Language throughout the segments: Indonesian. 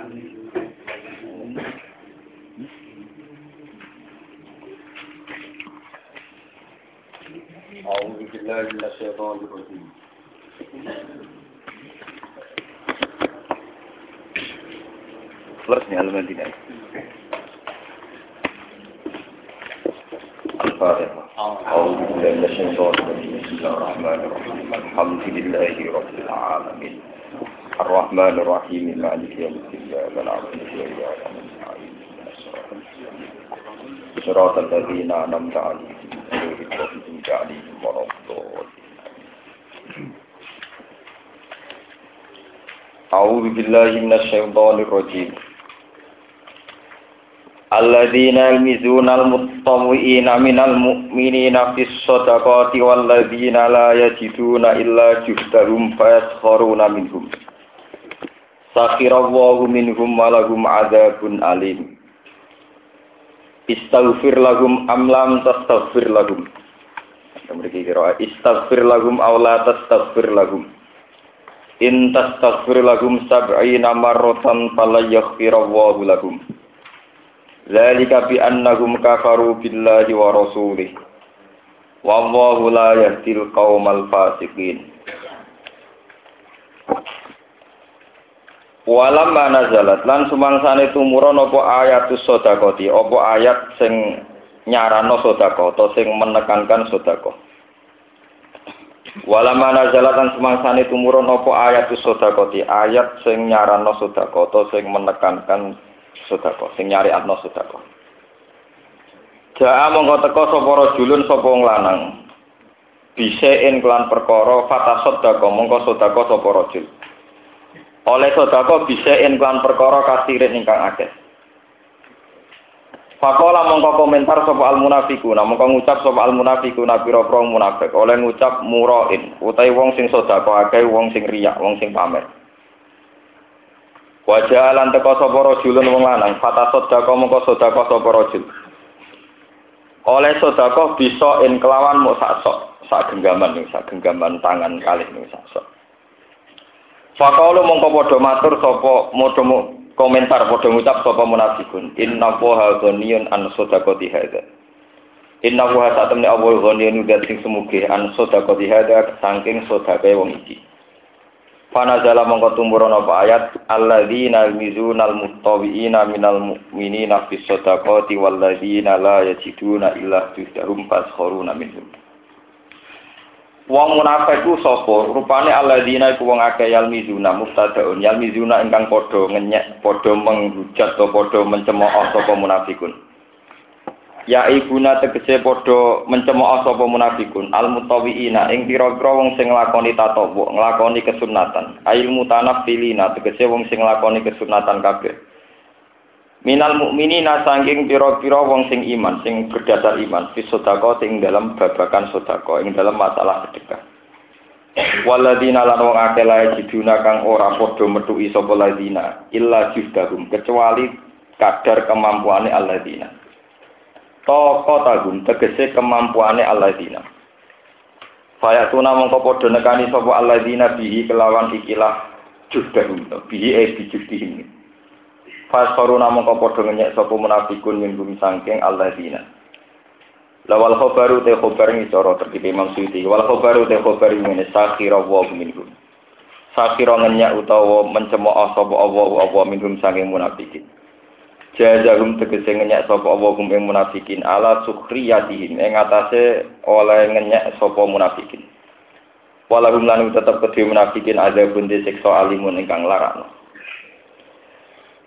أعوذ بالله من الشيطان الرجيم. خلصني على المدينة الفاتحة أعوذ بالله من الشيطان الرجيم. بسم الله الرحمن الرحيم. الحمد لله رب العالمين. الرحمن الرحيم مالك يوم الدين إياك نعبد وإياك نستعين صراط الذين أنعمت عليهم غير أعوذ بالله من الشيطان الرجيم. الذين يلمزون المطوئين من المؤمنين في الصدقات والذين لا يجدون إلا جهدهم فيسخرون منهم. Sakhirallahu minhum walahum adzabun alim. Istaghfir lahum amlam tastaghfir lahum. Mereka kira istaghfir lahum aw la tastaghfir lahum. In tastaghfir lahum sab'ina marratan falayaghfirallahu lahum. Zalika bi annahum kafaru billahi wa rasulih. Wallahu la yahdil qaumal fasiqin. Walam nazalat lan sumangsane tumurun apa ayatus sedekati, apa ayat sing nyarano sedekah atau sing menekankan sedekah. Walam nazalat lan sumangsane tumurun apa ayatus sedekati, ayat sing nyarano sedekah atau sing menekankan sedekah, sing nyariatno sedekah. Jaa mongko teka sapa rajulun sapa lanang. Bisein kelan perkara fatasod dako mongko sedekah sapa rajul oleh sodako bisa inklan perkara kasirin ingkang akeh. Fakola mongko komentar sopa al munafiku, mongko ngucap sopa al munafiku nabi pira munafik, oleh ngucap muroin, utai wong sing sodako akeh, wong sing riak, wong sing pamer. Wajah lan teko sapa rajulun wong lanang, fata sodako mongko sodako sapa rajul. Oleh sodako bisa in kelawan sak sok, sak genggaman nih, sak genggaman tangan kali nih sak sok. Fakalu mongko padha matur sapa modho komentar padha ngucap sapa munafikun. Inna wa ghaniyun an sadaqati hadza. Inna wa satamni awal ghaniyun dan sing semuge an sadaqati hadza saking sedekae wong iki. Fanazala mongko tumurun apa ayat? Alladzina yalmizuna almuttawiina minal mu'minina fis sadaqati walladzina la yajiduna illa tuhdahum faskharuna minhum Wong munafik ku sapa? Rupane alladzina iku wong akeh yalmizuna mustadaun yalmizuna ingkang padha ngenyek, padha menghujat atau padha mencemooh sapa munafikun. Ya ibuna tegese padha mencemooh sapa munafikun al mutawiina ing pira-pira wong sing nglakoni tatawwu, nglakoni kesunatan. Ail mutanaffilina tegese wong sing nglakoni kesunatan kabeh. Minal mukminina saking pira-pira wong sing iman sing berdasar iman. Fi sedekah sing dalam babakan sedekah ing dalam masalah sedekah. Waladina lan wong akeh lae jiduna kang ora padha metuki sapa ladina illa juhdahum kecuali kadar kemampuane alladzina toko tagum tegese kemampuane alladzina Fayatuna mongko padha nekani sapa alladzina bihi kelawan ikilah juhdahum bihi e bijuhdihim Fasfaru namung kau podo ngenyek sopo munafikun min sangking alladzina. Lawal khobaru te khobar ngisoro terkiti Imam Suyuti. Wal khobaru te khobar ngene sakhira wa minhum. Sakhira ngenyek utawa mencemooh sopo Allah Allah minhum sangking munafikin. Jazahum tegese ngenyek sopo Allah hum munafikin ala sukhriyatihim ing atase oleh ngenyek sopo munafikin. Walahum lanu tetap kedhe munafikin ada bunde siksa alimun ingkang larakno.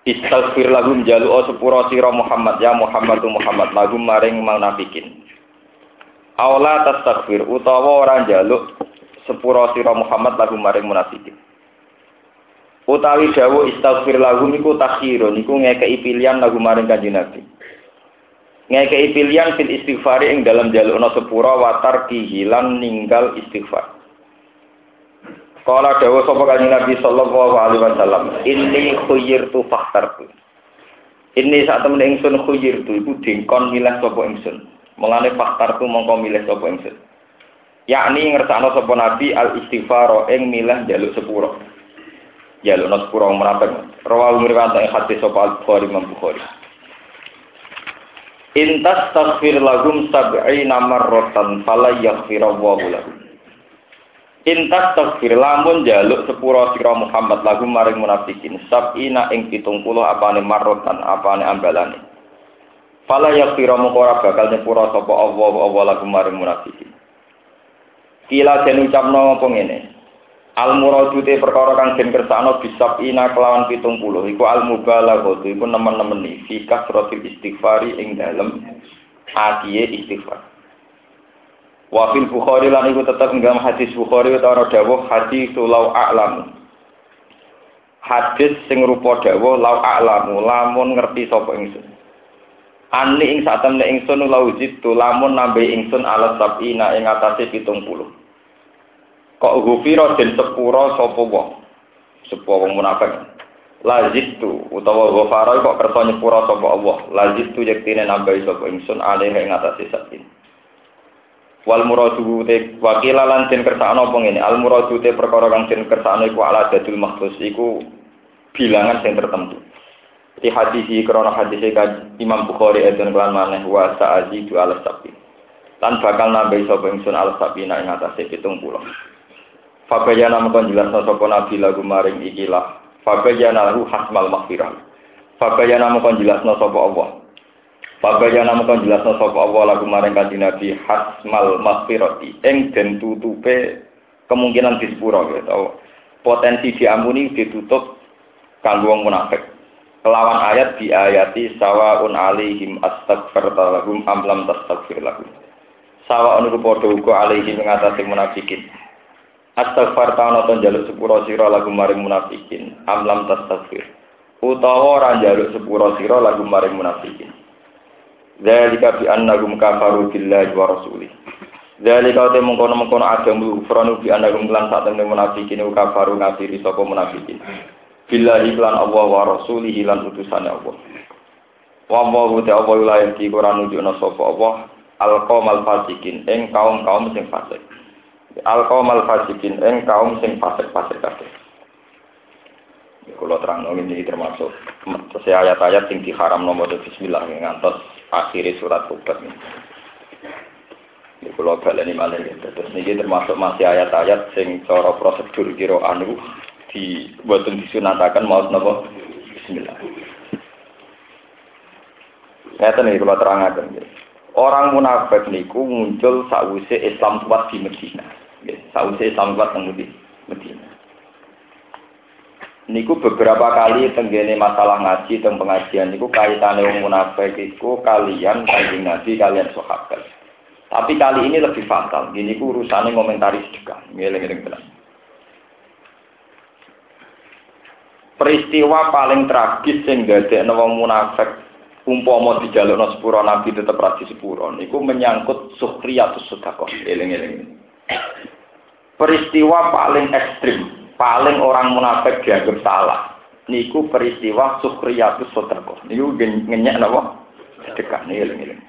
Istaghfir lahum jalu'o sepuro sira Muhammad ya Muhammad Muhammad lahum maring munafikin. Aula tastaghfir utawa ora jaluk sepuro sira Muhammad lahum maring munafikin. Utawi dawu istaghfir lahum iku takhirun iku ngekeki pilihan lahum maring kanjeng Nabi. Ngekeki pilihan fil istighfar ing dalam jalukna sepuro watar kihilan ninggal istighfar. Kala dawa sapa kanjeng Nabi sallallahu alaihi wasallam, "Inni khuyyirtu fakhtartu." Ini saat temen ingsun khuyyirtu iku dingkon milih sapa ingsun. Mulane fakhtartu mongko milih sapa ingsun. Yakni ngersakno sapa Nabi al istighfar ing milih jaluk sepuro. jaluk no sepuro munafik. Rawahu mriwayat ing hadis sapa Al-Bukhari Imam Bukhari. Intas taghfir lahum sab'ina marratan fala yaghfirallahu lahum. Intas taghfir lamun jaluk sepuro sira Muhammad lahum maring munafikin sab'ina ing 70 apane marratan apane ambalane. Fala yaghfira moko ora bakal nyepuro sapa Allah Allah lahum maring munafikin. Kila den ucapno apa ngene. Al muradu perkara kang den kersakno bisab ina kelawan 70 iku al mubalaghah iku nemen-nemeni fi kasratil istighfari ing dalem akiye istighfar. Wa fil Bukhari lan iku tetep ing hadis Bukhari utawa dawuh hadis lau a'lam. Hadis sing rupa dawuh lau a'lamu lamun ngerti sapa ingsun. Ani ing sak temne ingsun jitu lamun nambe ingsun alat sabina ing atase 70. Kok gufira den sepura sapa wong? Sepura wong munafik. Lazit tu utawa ghafara kok kersa nyepura sapa Allah. Lazit tu yektine nambahi sapa ingsun alih ing atase sakin. Wal muradu te wakila lan den kersakno apa ngene. Al muradu te perkara kang den kersakno iku ala dadul makhsus iku bilangan sing tertentu. Di hadis iki krana hadis Imam Bukhari eden kelan maneh wa sa'azi ala sabi. Lan bakal nambahi sapa ingsun ala sabina ing atase 70. Fabayana mengkon jelasno sapa nabi lagu maring ikilah. Fabayana lahu hasmal maghfirah. Fabayana mengkon jelasno sapa Allah. Fabayana mengkon jelasno sapa Allah lagu maring kanjeng nabi hasmal maghfirati ing den tutupe kemungkinan disepuro gitu. Potensi diampuni ditutup kanggo munafik. Kelawan ayat di ayati sawaun alaihim astaghfirta lahum am lam tastaghfir lahum. Sawaun iku padha uga alaihim ngatasi munafikin. Astaghfar ta'ala jaluk sepuro sira lagu maring munafikin. Amlam tastaghfir. Utawa ora jaluk sepuro lagu maring munafikin. Dzalika bi annahum kafaru billahi wa rasulih. Dzalika te mengkono-mengkono adam ufranu bi annahum lan sak temne munafikin kafaru ngafiri sapa munafikin. Billahi lan Allah wa rasulih lan utusane Allah. Wa wa ta Allah la yati Quran nunjukna sapa Allah al-qaumal fasikin ing kaum-kaum sing fasik. al kaumal fasikin eng kaum sing fasik-fasik kabeh. Kalau terang ini termasuk ayat-ayat sing diharam nomor Bismillah ngantos akhiri surat Tobat ini. Ini kalau ini malah gitu. Terus ini termasuk masih ayat-ayat sing cara prosedur kiro anu di buatun disunatakan mau nopo Bismillah. Saya nih kalau terang aja. Orang munafik niku muncul sakwise Islam kuat di Medina. Sausai Islam kuat teng Medina. Niku beberapa kali tenggene masalah ngaji teng pengajian niku kaitane wong munafik iku kalian kanjeng Nabi kalian sahabat. Tapi kali ini lebih fatal. Gini ku urusannya komentaris juga. Ngeleng-ngeleng tenan. Peristiwa paling tragis sing dadekno wong munafik umpama dijalukno sepuro Nabi tetep ra sepuro niku menyangkut sukhriyatus sedekah. Eling-eling peristiwa paling ekstrim, paling orang munafik dianggap salah. Niku peristiwa sukriyatus sodakoh. Niku ngenyek napa? Sedekah eling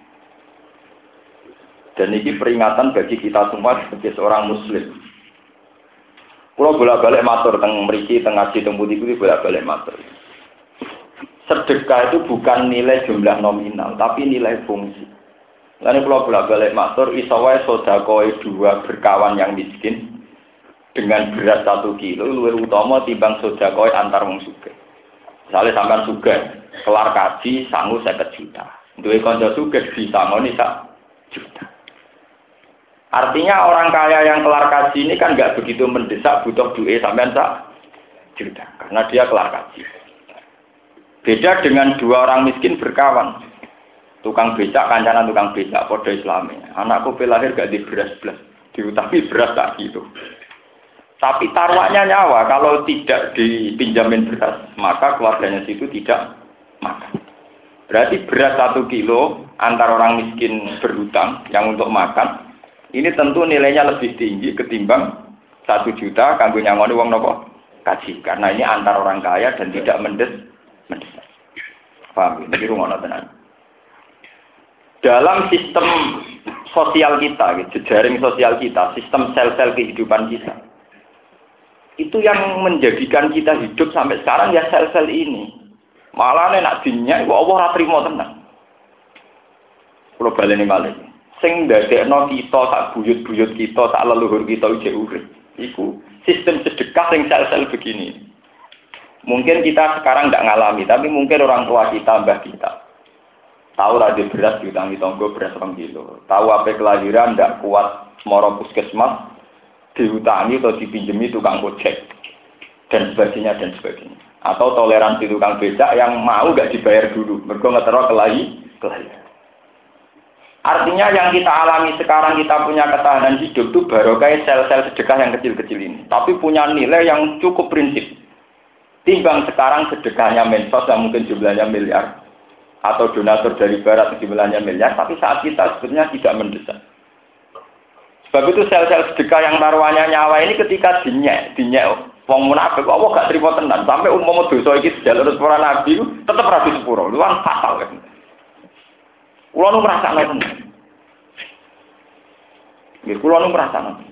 Dan ini peringatan bagi kita semua sebagai seorang muslim. Kalau bolak-balik matur teng mriki teng ngaji teng putih itu bolak-balik matur. Sedekah itu bukan nilai jumlah nominal, tapi nilai fungsi. Lalu kalau bolak-balik matur, isawai sodakoi dua berkawan yang miskin, dengan berat satu kilo luwih utama timbang koi antar wong suge. Misalnya sampai suge, kelar kaji sanggup saya juta. Duwe konco suge bisa ngoni sak juta. Artinya orang kaya yang kelar kaji ini kan nggak begitu mendesak butuh duit sampai sak juta karena dia kelar kaji. Beda dengan dua orang miskin berkawan. Tukang becak, kancana tukang becak, podo islami. Anakku lahir gak di beras belas, diutapi beras tak gitu. Tapi taruhannya nyawa, kalau tidak dipinjamin beras, maka keluarganya situ tidak makan. Berarti beras satu kilo antar orang miskin berhutang yang untuk makan, ini tentu nilainya lebih tinggi ketimbang satu juta kanggo nyangoni uang nopo kaji. Karena ini antar orang kaya dan tidak mendes mendesak. Paham? Ini rumah tenan. Dalam sistem sosial kita, jejaring sosial kita, sistem sel-sel kehidupan kita, Itu yang menjadikan kita hidup sampai sekarang ya sel-sel ini. Malah nak dinyak, kok Allah ora trimo tenang. Kulo baleni malih. Sing ndadekno kita sak buyut-buyut kita, sak leluhur kita ije urip. Iku sistem sedekah sing sel-sel begini. Mungkin kita sekarang tidak ngalami, tapi mungkin orang tua kita, mbah kita. Tahu raja beras diutangi tonggo beras orang kilo. Tahu apa kelahiran tidak kuat moro puskesmas, diutangi atau dipinjemi tukang ojek dan sebagainya dan sebagainya. Atau toleransi tukang becak yang mau gak dibayar dulu, mereka ngetero kelahi, kelahiran. Artinya yang kita alami sekarang kita punya ketahanan hidup itu baru kayak sel-sel sedekah yang kecil-kecil ini. Tapi punya nilai yang cukup prinsip. Timbang sekarang sedekahnya mensos yang mungkin jumlahnya miliar. Atau donatur dari barat jumlahnya miliar. Tapi saat kita sebenarnya tidak mendesak. Sebab itu sel-sel sedekah yang taruhannya nyawa ini ketika dinyek, dinyek wong munafik, Allah gak terima tenan. Sampai umum dosa iki jalur para nabi tetap rapi sepuro. Lu kan fatal kan. Kulo nu merasa ngoten. Nggih, kulo nu merasa ngoten.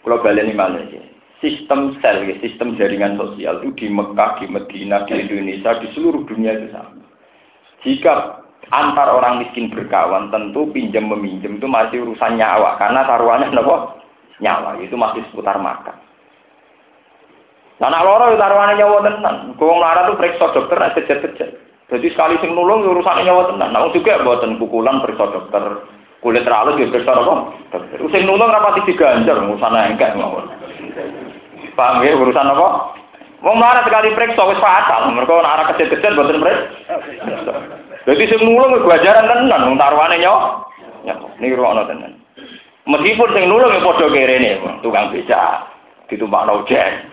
Kulo baleni malih ya. Sistem sel, sistem jaringan sosial itu di Mekah, di Medina, di Indonesia, di seluruh dunia itu sama. Jika antar orang miskin berkawan, tentu pinjam meminjam itu masih urusan nyawa, karena taruhannya apa? Nyawa, itu masih seputar makan. Nah, nak loro taruhannya nyawa tenan. Kau ngelarat tuh periksa dokter, ada kejar-kejar. Jadi sekali sing nulung ya urusannya nyawa tenan. Nah juga buatan pukulan periksa dokter. Kulit terlalu ya periksa? Dokter. Sing nulung rapati diganjar urusan enggak mawon. Paham ya urusan apa? Mau marah sekali periksa wis fatal. Mereka nak arah kecil-kecil buatan periksa. Jadi sing nulung gajaran tenan. Wong taruhane nyawa. Ya, ini ruang tenan. Meskipun sing nulung ya padha kerene, tukang beca, ditumpak ojek.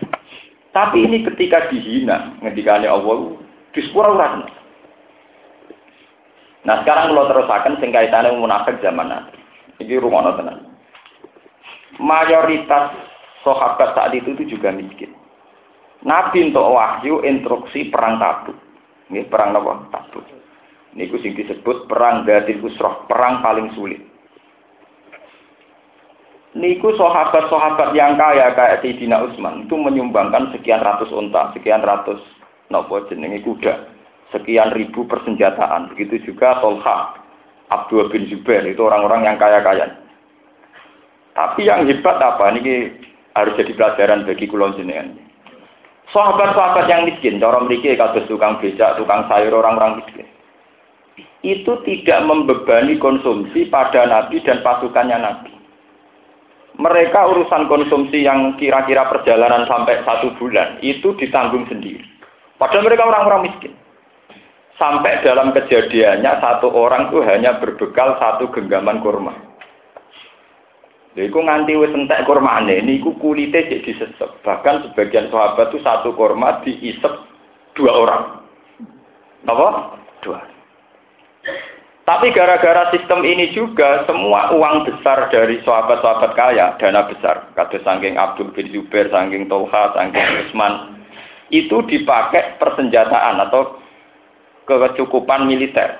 Tapi ini ketika dihina, ngendikane Allah, di sepura ora Nah sekarang kalau terusakan sing kaitannya munafik zaman nanti. Ini rumah tenan. Mayoritas sahabat saat itu itu juga miskin. Nabi untuk wahyu instruksi perang tabuk. Ini perang apa? Tabuk. Ini sing disebut perang Datil Usroh, perang paling sulit. Niku sahabat-sahabat yang kaya kayak Sayyidina Utsman itu menyumbangkan sekian ratus unta, sekian ratus nopo jenenge kuda sekian ribu persenjataan. Begitu juga Tolha, Abdul bin Zubair, itu orang-orang yang kaya-kaya. Tapi yang hebat apa? Ini harus jadi pelajaran bagi kulon jenengan. Sahabat-sahabat yang miskin, cara memiliki kados tukang becak, tukang sayur, orang-orang miskin. Itu tidak membebani konsumsi pada Nabi dan pasukannya Nabi. Mereka urusan konsumsi yang kira-kira perjalanan sampai satu bulan, itu ditanggung sendiri. Padahal mereka orang-orang miskin. Sampai dalam kejadiannya satu orang itu hanya berbekal satu genggaman kurma. Iku nganti wis entek kurmane niku kulite jadi disesep. Bahkan sebagian sahabat itu satu kurma diisep dua orang. Apa? Dua. Tapi gara-gara sistem ini juga semua uang besar dari sahabat-sahabat kaya, dana besar, kata sangking Abdul bin Zubair, sangking Tolha, sangking Usman, itu dipakai persenjataan atau kecukupan militer.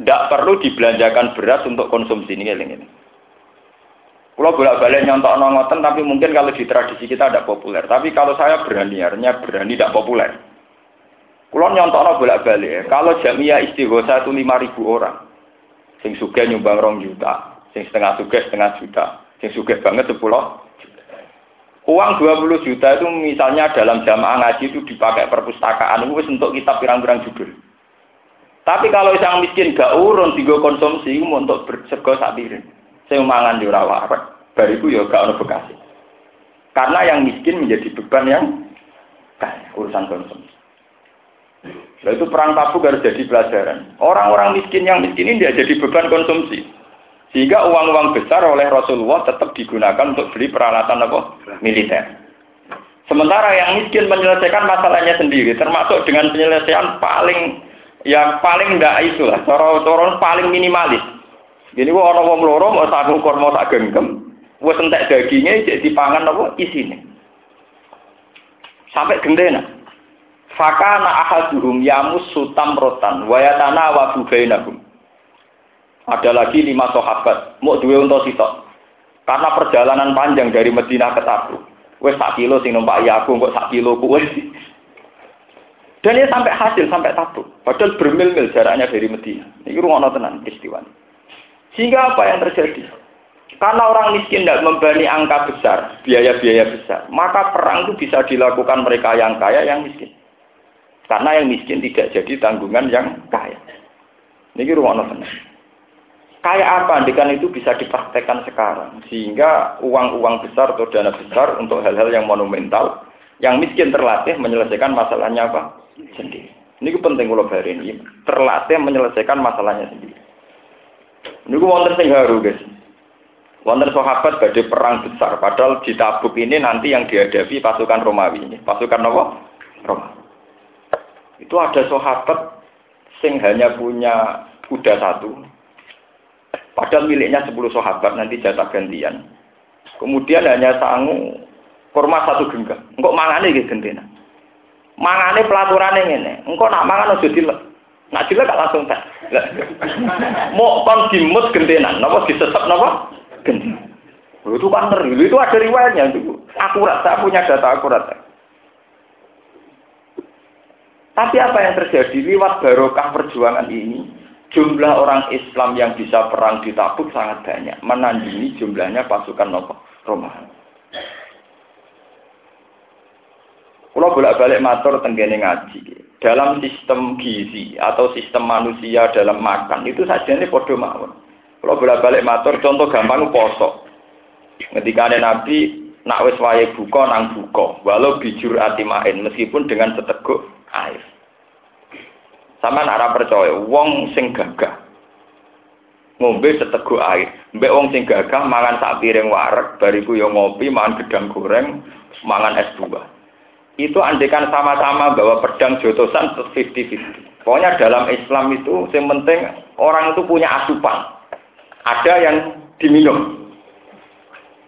Tidak perlu dibelanjakan beras untuk konsumsi ini. ini. Kalau bolak-balik nyontok nongoten, tapi mungkin kalau di tradisi kita tidak populer. Tapi kalau saya berani, artinya berani tidak populer. Kalau nyontok bolak-balik, kalau jamiah istighosa itu 5.000 orang. Sing suge nyumbang rong juta, sing setengah suge setengah juta, sing suge banget 10 Uang 20 juta itu misalnya dalam jamaah ngaji itu dipakai perpustakaan itu untuk kitab pirang-pirang judul. Tapi kalau yang miskin gak urun tiga konsumsi untuk bersego sak piring. Saya mangan di rawa bariku ya gak ono bekasi. Karena yang miskin menjadi beban yang kaya urusan konsumsi. Nah itu perang tabuk harus jadi pelajaran. Orang-orang miskin yang miskin ini tidak jadi beban konsumsi. Sehingga uang-uang besar oleh Rasulullah tetap digunakan untuk beli peralatan apa? militer. Sementara yang miskin menyelesaikan masalahnya sendiri, termasuk dengan penyelesaian paling yang paling enggak itu lah, cara-cara paling minimalis. Jadi gua orang wong loro mau sak ukur mau sak genggam, wis entek dagingnya jadi dipangan apa isine. Sampai gendena. Fakana ahaduhum yamus sutam rotan, wayatana wa bainahum. Ada lagi lima sahabat, mau dua untuk sitok. Karena perjalanan panjang dari Medina ke Tabuk. Wes sak kilo sing numpak aku kok sak kilo kuwe. Dan dia sampai hasil sampai Tabuk. Padahal bermil-mil jaraknya dari Medina. Ini rumah tenan peristiwa. Sehingga apa yang terjadi? Karena orang miskin tidak membani angka besar, biaya-biaya besar, maka perang itu bisa dilakukan mereka yang kaya, yang miskin. Karena yang miskin tidak jadi tanggungan yang kaya. Ini rumah tenan. Kayak apa andikan itu bisa dipraktekkan sekarang. Sehingga uang-uang besar atau dana besar untuk hal-hal yang monumental, yang miskin terlatih menyelesaikan masalahnya apa? Sendiri. Ini penting kalau hari ini. Terlatih menyelesaikan masalahnya sendiri. Ini gue wonder sing haru guys. Wonder sahabat badai perang besar. Padahal di Tabuk ini nanti yang dihadapi pasukan Romawi ini. Pasukan apa? Roma. Itu ada sahabat sing hanya punya kuda satu, Padahal miliknya 10 sahabat nanti jatah gantian. Kemudian hanya sangu kurma satu genggam. Engkau mangane gitu gentena. Mangane ini. Engkau nak mangan aja dilek. Nak dilek gak langsung tak. Mau kon dimut gentenan. Napa disesep napa? Gentenan. Itu kan. Itu ada riwayatnya. Itu akurat. Saya punya data akurat. Tapi apa yang terjadi lewat barokah perjuangan ini, jumlah orang Islam yang bisa perang di Tabuk sangat banyak, menandingi jumlahnya pasukan Romawi. Kalau bolak-balik matur tenggene ngaji, dalam sistem gizi atau sistem manusia dalam makan itu saja ini podo mawon. Kalau bolak-balik matur, contoh gampang poso. Ketika ada Nabi nak wis wae buka nang buka, walau bijur atimain meskipun dengan seteguk air. Sama arah percaya, wong sing gagah ngombe seteguk air. Mbek wong sing gagah mangan sak piring wareg, bariku yo ngopi, mangan gedang goreng, mangan es buah. Itu andekan sama-sama bawa pedang jotosan 50-50. Pokoknya dalam Islam itu yang penting orang itu punya asupan. Ada yang diminum.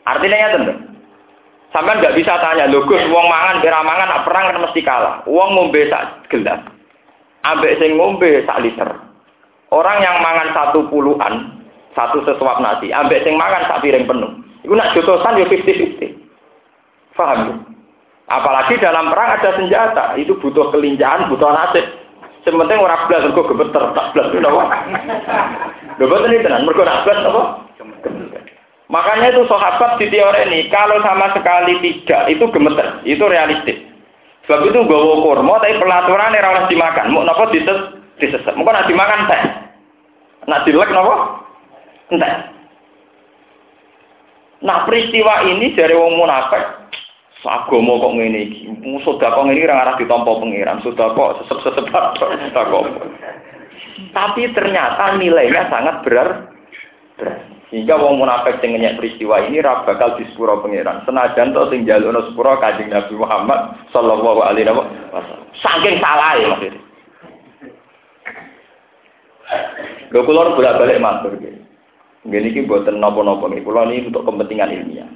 Artinya ya tentu. Sampai nggak bisa tanya, lho Gus, wong mangan, kira mangan, perang kan mesti kalah. Wong ngombe sak gelas, ambek sing ngombe sak liter. Orang yang mangan satu puluhan, satu sesuap nasi, ambek sing mangan sak piring penuh. Iku nak jotosan yo 50-50. Paham ya? Apalagi dalam perang ada senjata, itu butuh kelincahan, butuh nasib. Sementing orang belas mergo gemeter, tak belas itu apa? Lho boten ini tenan, mergo nak belas apa? Makanya itu sahabat di teori ini, kalau sama sekali tidak, itu gemeter, itu realistis. Sebab itu gawa kurma tapi pelaturan ora oleh dimakan. Mau napa dises disesep. Mengko nak dimakan teh. Nak dilek napa? Entek. Nah peristiwa ini dari wong munafik agama kok ngene iki. Sedekah kok ngene ora arah ditampa pangeran. Sedekah sesep-sesep sedekah. Tapi ternyata nilainya sangat berat. berat. Sehingga wong munafik sing ngenyek peristiwa ini ra bakal disepuro pangeran. Senajan to sing jalukno sepuro Kanjeng Nabi Muhammad sallallahu alaihi wasallam. Saking salah ya maksudnya. Lho kula bolak-balik matur nggih. Nggih niki mboten napa-napa niki. Kula ini untuk kepentingan ilmiah.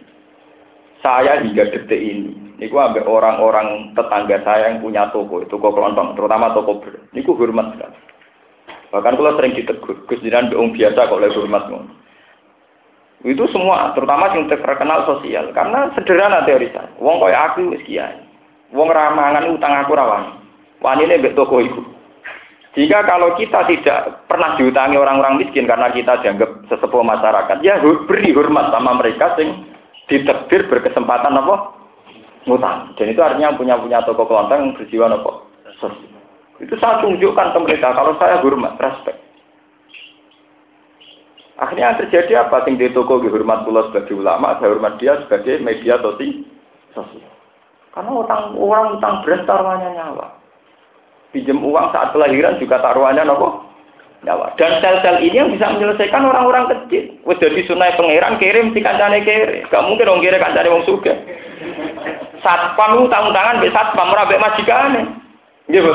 Saya hingga detik ini, niku ambek orang-orang tetangga saya yang punya toko, toko kelontong, terutama toko ber. Niku hormat sekali. Bahkan kalau sering ditegur, Gus Jinan biasa kok lebih hormat ngono. Itu semua, terutama yang terkenal sosial. Karena sederhana teori saya. Wong kaya aku kiai. Wong ramangan utang aku rawan. Wanine mbek toko iku. Jika kalau kita tidak pernah diutangi orang-orang miskin karena kita dianggap sesepuh masyarakat, ya beri hormat sama mereka sing diterbir berkesempatan apa? Ngutang. Dan itu artinya punya punya toko kelontong berjiwa apa? Itu saya tunjukkan ke mereka kalau saya hormat, respect. Akhirnya yang terjadi apa? Sing di toko hormat pula sebagai ulama, saya hormat dia sebagai media sosial. Karena orang orang utang beras taruhannya nyawa. Pinjam uang saat kelahiran juga taruhannya nopo nyawa. Dan sel-sel ini yang bisa menyelesaikan orang-orang kecil. Wes jadi sunai pangeran kirim si kancane kiri. Gak mungkin dong kiri kancane wong suga. Satpam utang-utangan be satpam ora be majikane. Nggih, Bu.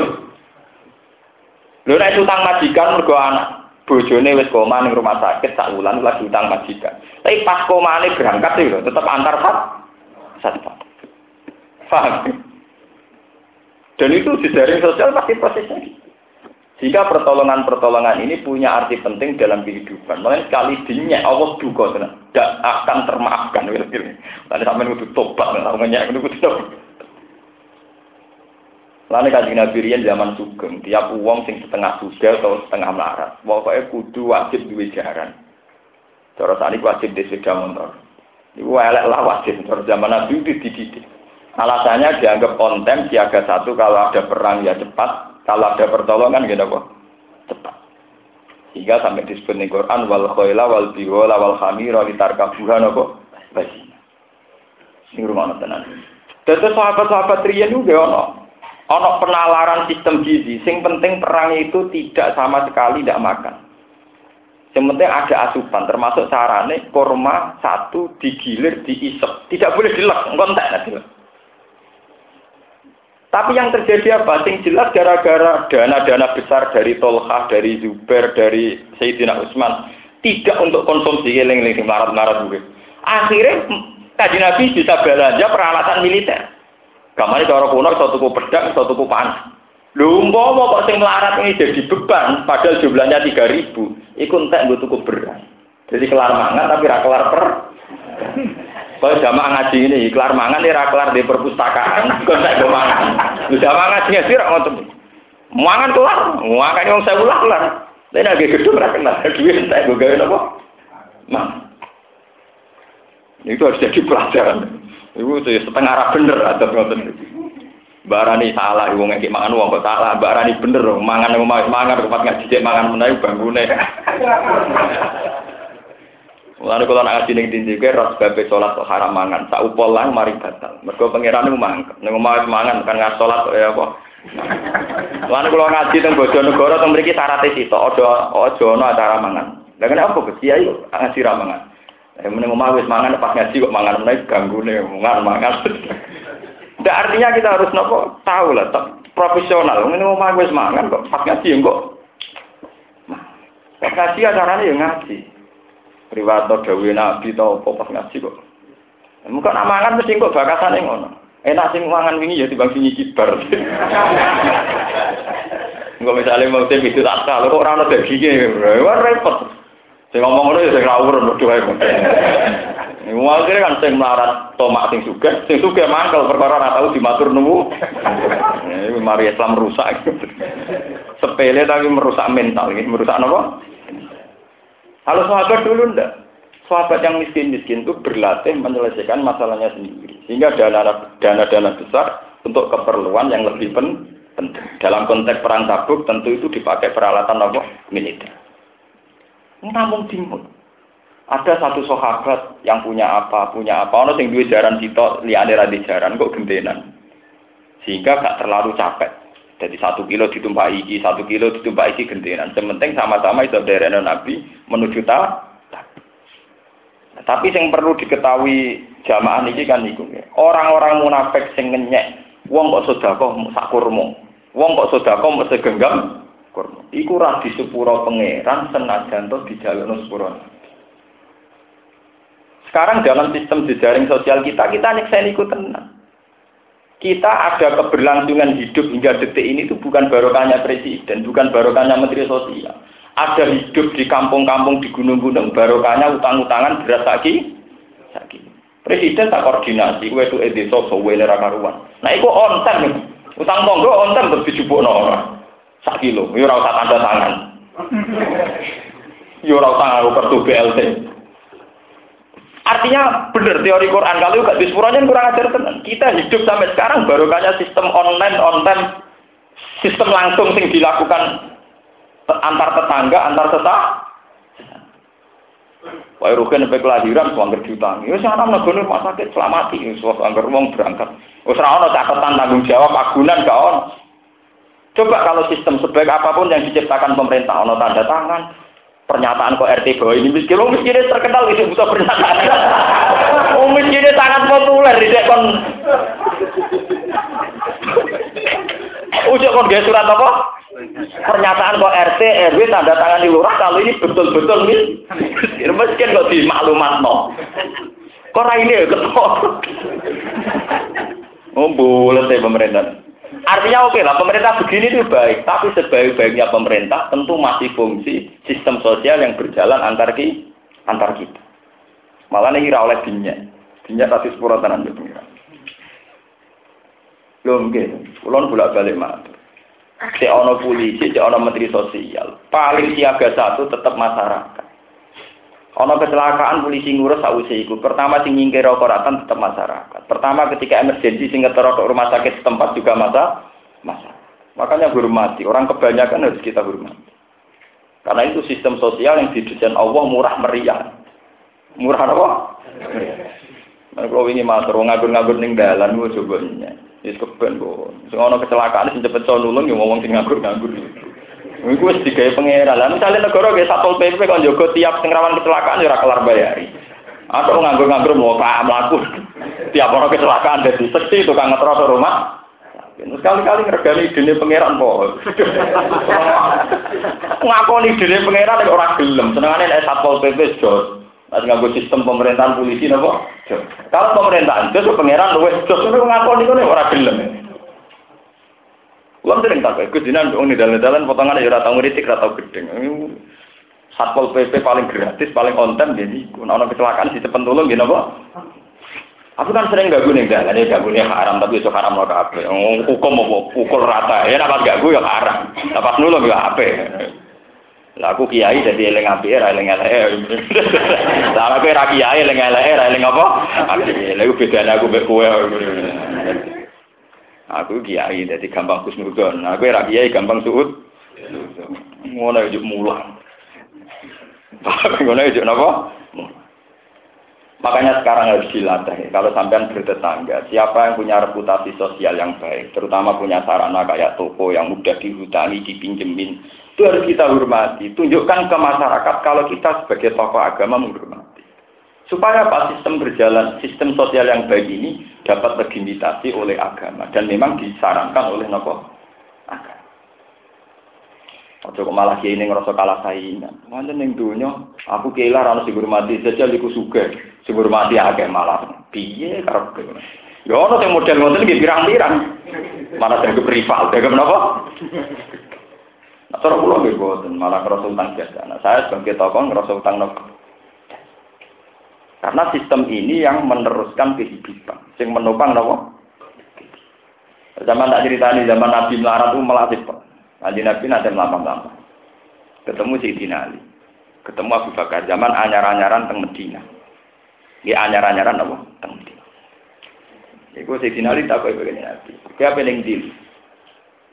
Utang majikan mergo anak bojone wis koma ning rumah sakit sak wulan lagi utang majikan. Tapi pas komane berangkat itu tetap antar sat satu. Paham? Dan itu di jaring sosial pasti prosesnya. Jika pertolongan-pertolongan ini punya arti penting dalam kehidupan. Makanya sekali dinyak Allah tenang. tidak akan termaafkan. Tadi sampai itu tobat, tahu ngeyak itu tobat. Lalu kajian Nabi Rian zaman sugeng, tiap uang sing setengah suga atau setengah melarat, pokoknya kudu wajib duwe jaran. Cara saat ini wajib di sepeda motor. Itu elek lah wajib. Cara zaman Nabi itu dididik. Alasannya dianggap konten siaga satu kalau ada perang ya cepat, kalau ada pertolongan gitu kok cepat. Sehingga sampai disebut di Quran wal khoila wal biwala wal khamira litarkabuha nopo basi. Sing rumah tenan. Terus sahabat-sahabat riyen juga ono ono penalaran sistem gizi. Sing penting perang itu tidak sama sekali tidak makan. Yang penting ada asupan, termasuk sarane korma satu digilir, diisep. Tidak boleh dilek, kontak nanti. Tapi yang terjadi apa? Sing jelas gara-gara dana-dana besar dari Tolha, dari Zubair, dari Sayyidina Utsman tidak untuk konsumsi eling-eling marat-marat. Akhirnya kaji Nabi bisa belanja peralatan militer. Kamane cara kuno iso tuku pedang, iso tuku panah. Lho umpama kok sing melarat ini jadi beban padahal jumlahnya 3000, iku entek nggo tuku beras. Jadi kelar mangan tapi ra kelar per. Kalau jamaah ngaji ini, kelar mangan ora kelar di perpustakaan, kok tak go mangan. Lu jamaah ngaji sih ra ngoten. Mangan kelar, mangan wong saya ulah kelar. Tapi lagi gedung ra kelar, duit tak go gawe napa? Mang. Itu harus jadi pelajaran. Itu setengah arah bener atau ngoten. Barani salah, ibu ngeki mangan uang kok salah. Barani bener, mangan yang mau mangan, tempat ngaji cek mangan menaik bangunnya. Mulane kula nak ngaji dindi kowe ros babe salat kok haram mangan. Sak upol lang mari batal. Mergo pangeran niku mangkel. Ning omah mangan kan ngas salat ya apa. Mulane kula ngaji teng Bojonegoro teng mriki syarat sitok aja aja ana acara mangan. Gus Kiai kok ngaji ra mangan? Ya meneng omah wis mangan pas ngaji kok mangan meneh ganggune mangan mangan. Ndak artinya kita harus nopo tahu lah, profesional. Meneng omah wis mangan kok pas ngaji kok. Pas ngaji acarane ya ngaji riwayat dawe nabi tau apa pas ngaji kok. Muka nak mangan mesti kok bakasane ngono. Enak sing mangan wingi ya timbang sing kibar. Enggak misalnya mau tim itu tak kok ora ono wah repot. Sing ngomong ngono ya sing ngawur bodoh ae. Akhirnya kan sing melarat tomak sing suka, sing suka mangkel perkara ora tau dimatur nunggu. Ini mari Islam rusak. Sepele tapi merusak mental, ini merusak apa? Kalau sahabat dulu ndak. Sahabat yang miskin-miskin itu berlatih menyelesaikan masalahnya sendiri. Sehingga dana-dana besar untuk keperluan yang lebih penting. Dalam konteks perang tabuk tentu itu dipakai peralatan apa? Militer. Namun timur. Ada satu sahabat yang punya apa, punya apa, ono sing duwe jaran sitok liyane ra jaran kok gentenan. Sehingga gak terlalu capek. Jadi satu kilo ditumpah iki, satu kilo ditumpah iki gentenan. Sementing sama-sama itu dari Nabi menuju ta. Tapi yang perlu diketahui jamaah ini kan. Orang-orang munafik sing ngenyek, wong kok sedekah sak kurma. Wong kok sedekah mesti genggam kurma. Iku ra disepuro pangeran senajan to dijalukno sepuro. Sekarang dalam sistem jejaring sosial kita, kita nyeksen ikut tenang kita ada keberlangsungan hidup hingga detik ini itu bukan barokahnya presiden, bukan barokahnya menteri sosial. Ada hidup di kampung-kampung di gunung-gunung, barokahnya utang-utangan beras lagi. Presiden tak koordinasi, gue itu edi sosok, gue karuan. Nah itu on time, utang monggo on time terus dijubuk orang. Sak kilo, yo ora usah tanda tangan. Yo ora usah kartu BLT. Artinya benar teori Quran kalau juga dispuranya kurang ajar tenan. Kita hidup sampai sekarang barokahnya sistem online, online, sistem langsung yang dilakukan antar tetangga, antar tetangga. Wah, rugen sampai kelahiran, suangger diutangi. Saya anak negara rumah sakit, selamati. Suatu anggar uang berangkat. Wah, serah catatan tanggung jawab, agunan, gak on. Coba kalau sistem sebaik apa pun yang diciptakan pemerintah, ono tanda tangan, pernyataan kok RT bahwa ini miskin, oh miskinnya terkenal itu butuh pernyataan. Oh miskinnya sangat populer di kon. Ujuk kon gaya surat apa? Pernyataan kok RT RW tanda tangan di lurah kalau ini betul-betul miskin. Miskin kok di maklumat no. Kok ini ya ketemu. Oh boleh deh pemerintah. Artinya oke okay lah, pemerintah begini itu baik, tapi sebaik-baiknya pemerintah tentu masih fungsi sistem sosial yang berjalan antar, ki, antar kita. Malah nih oleh dinyak. Dinyak tadi sepuluh tenan yo pengiran. Lho nggih, kula bolak-balik matur. Cek ana polisi, cek ana menteri sosial. Paling siaga satu tetap masyarakat. Ana kecelakaan polisi ngurus sausé iku. Pertama sing nyingkir ratan tetap masyarakat. Pertama ketika emergensi sing ngetero rumah sakit setempat juga masa masa. Makanya hormati. Orang kebanyakan harus kita hormati. Karena itu sistem sosial yang didesain Allah murah meriah. Murah apa? Nah, kalau ini matur ngabur-ngabur ning dalan gue coba Wis keben kok. Sing ana kecelakaan sing cepet so nulung ya ngomong sing ngabur-ngabur. Iku wis digawe pangeran. Lah misale negara ge Satpol PP kon jaga tiap sing rawan kecelakaan ya ora kelar bayari. Atau nganggur-nganggur mau pak melaku. Tiap orang kecelakaan dari seksi tukang ngetros rumah. Sekali-kali ngergani idene pangeran kok. Ngakoni idene pangeran nek ora gelem. Senengane nek Satpol PP jos. Nek nganggo sistem pemerintahan polisi napa? Kalau pemerintahan jos pangeran luwes jos ngakoni kok ora gelem. Kulo sering tak Gus Dinan dong di dalan-dalan potongan ya ora tau ngritik ora tau gedeng. Satpol PP paling gratis, paling konten jadi ana kecelakaan di depan tolong gini apa? Aku kan sering gak nih dalan ya gak haram tapi itu haram lo kabeh. Hukum mau pukul rata ya dapat gak ya haram. Dapat nulung ya apa? Lah aku kiai jadi eling api era eling elek. Lah aku era kiai eling elek era eling apa? Lah bedane aku mek kowe. Aku kiai jadi gampang kusnudon. Aku era kiai gampang suut. Ngono aja mulang. Ngono aja napa? Makanya sekarang harus dilatih. Kalau sampean bertetangga, siapa yang punya reputasi sosial yang baik, terutama punya sarana kayak toko yang mudah dihutani, dipinjemin, itu harus kita hormati. Tunjukkan ke masyarakat kalau kita sebagai tokoh agama menghormati. Supaya apa sistem berjalan, sistem sosial yang baik ini dapat tergimitasi oleh agama dan memang disarankan oleh nopo agama. Ojo malah kiai ini ngerasa kalah saingan. Mana neng dunia, aku kiai lah harus dihormati saja, liku suka, dihormati agak malah. Piye karep Ya ono yang model ngoten nggih pirang-pirang. Mana saya rival, saya kenapa? Nah, cara kula nggih boten, malah ngerasa utang biasa. Nah, saya sebagai tokoh ngerasa utang nopo. Karena sistem ini yang meneruskan kehidupan, yang menopang nawa. Zaman tak cerita ini, zaman Nabi melarat itu melatih Pak. Nabi Nabi nanti melambang-lambang. Ketemu si Ali. Ketemu Abu Bakar. Zaman anyar-anyaran teng Medina. Dia anyar-anyaran apa? Teng Medina. Iku si Ali tak kau begini Nabi. Kaya pening dil.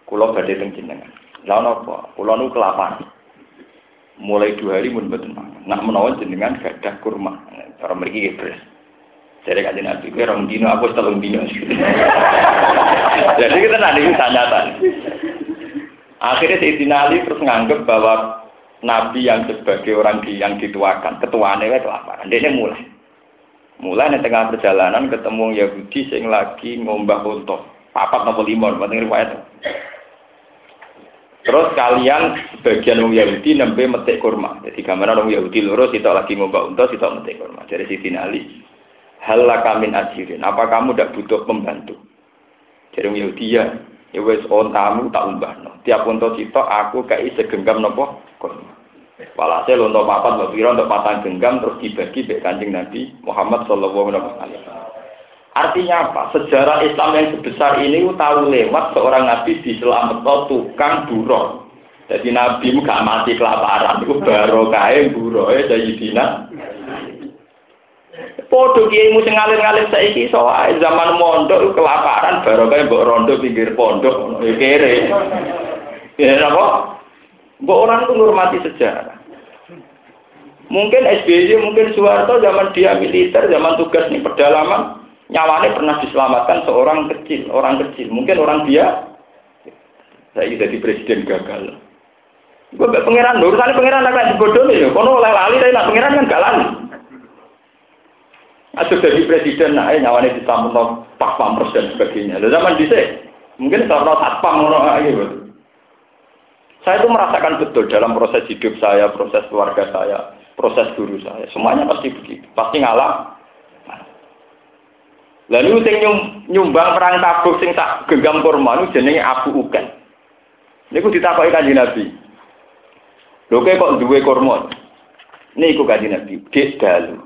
Kulo badai teng jenengan. Lalu apa? Kulo nu kelaparan mulai dua hari pun betul nak menawan jenengan gadah kurma. Orang mereka gitu jadi kajian nabi gue orang dino aku setelung dino. Jadi kita nanti tanyatan akhirnya Sayyidina Ali terus nganggep bahwa nabi yang sebagai orang di, yang dituakan ketuaannya itu kelaparan. Dia mulai. Mulai di tengah perjalanan ketemu Yahudi sing lagi ngombah untuk papat nopo limon penting riwayat Terus kalian bagian wong Yahudi nembe metik kurma. Jadi gambaran wong Yahudi loro sitok lagi ngombak unta sitok metik kurma. Dari Siti Ali. Hal kamin ajirin. Apa kamu tidak butuh pembantu? Jadi wong Yahudi ya. Ya wes ontamu tak umbah no. Tiap unta sitok aku kayak segenggam nopo kurma. Walhasil untuk papat, untuk untuk patang genggam terus dibagi be kancing Nabi Muhammad Shallallahu Alaihi Wasallam. Artinya apa? Sejarah Islam yang sebesar ini tahu lewat seorang nabi di diselametno tukang buron. Jadi nabi gak mati kelaparan, itu kaya buroe Sayyidina. Podo kiai mu sing ngalir-ngalir saiki soal zaman mondok kelaparan baru kaya mbok rondo pinggir pondok ya kere. Ya apa? Mbok orang itu ngurmati sejarah. Mungkin SBY, mungkin Soeharto zaman dia militer, zaman tugas di pedalaman, nyawanya pernah diselamatkan seorang kecil, orang kecil, mungkin orang dia, saya jadi presiden gagal. Gue gak pangeran, urusannya pangeran agak bodoh nih, kono oleh lali, tapi nak pangeran kan gak lali. Atau jadi presiden, nah nyawanya diselamatkan pak pampers dan sebagainya. Lalu zaman bisa, mungkin kalau satpam gitu. Saya itu merasakan betul dalam proses hidup saya, proses keluarga saya, proses guru saya. Semuanya pasti begitu. Pasti ngalah, Lalu sing nyumbang perang tabuk sing tak genggam kurma niku jenenge Abu Ukan. Niku ditakoki Kanjeng Nabi. Lho kok duwe kurma? Niku Kanjeng Nabi, dik dalu.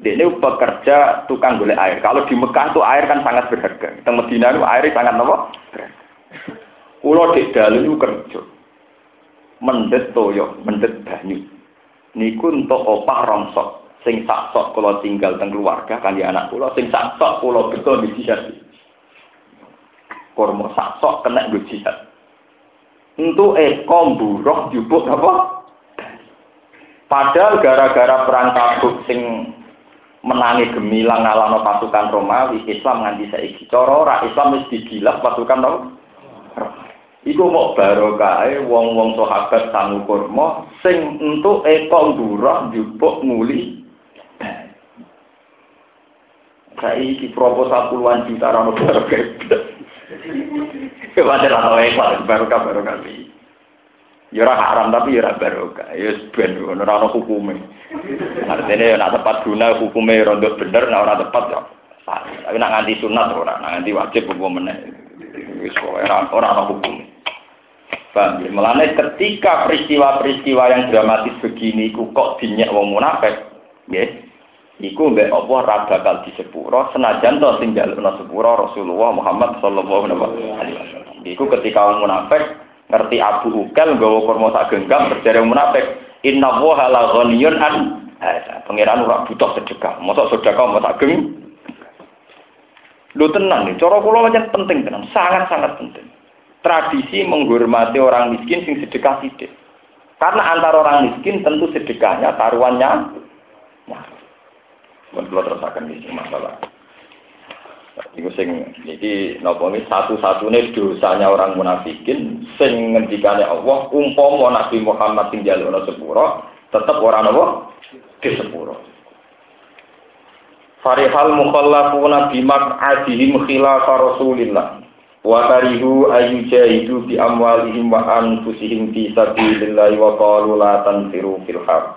Dia ini pekerja tukang golek air. Kalau di Mekah itu air kan sangat berharga. Di Medina itu air sangat apa? Kulo di dalu itu kerja. Mendet toyo, mendet banyu. Niku untuk opah rongsok. Sing saksok kalau tinggal teng keluarga di anak kulo. Sing saksok kulo betul di jihad. Kormo saksok kena di jihad. Untuk ekom buruk jubuk apa? Padahal gara-gara perang Tabuk sing menangi gemilang ngalano pasukan Romawi, Islam nganti saiki. Cara ora Islam wis digilas pasukan Romawi. Iku mau barokah wong-wong sahabat sangu kurma sing entuk eko ndurah njupuk nguli. Saiki proposal puluhan juta ra ono barokah. Wajar ana wae barokah barokah iki. Ya ora haram tapi ya ora barokah. Ya ben ora ana hukume. Artinya nek tepat guna hukume rondo bener nek ora tepat ya. Tapi nek nganti sunat ora, nek nganti wajib hukum meneh. Wis ora ora ana hukum. Paham ya? Melane ketika peristiwa-peristiwa yang dramatis begini ku kok dinyak wong munafik, nggih. Iku mbek apa ora bakal disepuro senajan to sing jalukna sepuro Rasulullah Muhammad sallallahu alaihi wasallam. Iku ketika wong munafik ngerti Abu Ukal nggawa kurma sak genggam berjare munafik inna wa la ghaniyun an pangeran ora butuh sedekah mosok sedekah mau sak geng lu tenang nih cara kula pancen penting tenan sangat-sangat penting tradisi menghormati orang miskin sing sedekah sidik karena antara orang miskin tentu sedekahnya taruhannya ya. Kalau terus akan di masalah Iku sing iki napa iki satu-satunya dosanya orang munafikin sing ngendikane Allah umpama Nabi Muhammad sing jalukna sepuro tetep ora napa di sepuro. Farihal mukhallafuna bimaq'adihim khilafa Rasulillah wa karihu ayyujahidu bi amwalihim wa anfusihim fi sabilillah wa qalu la tanfiru fil har.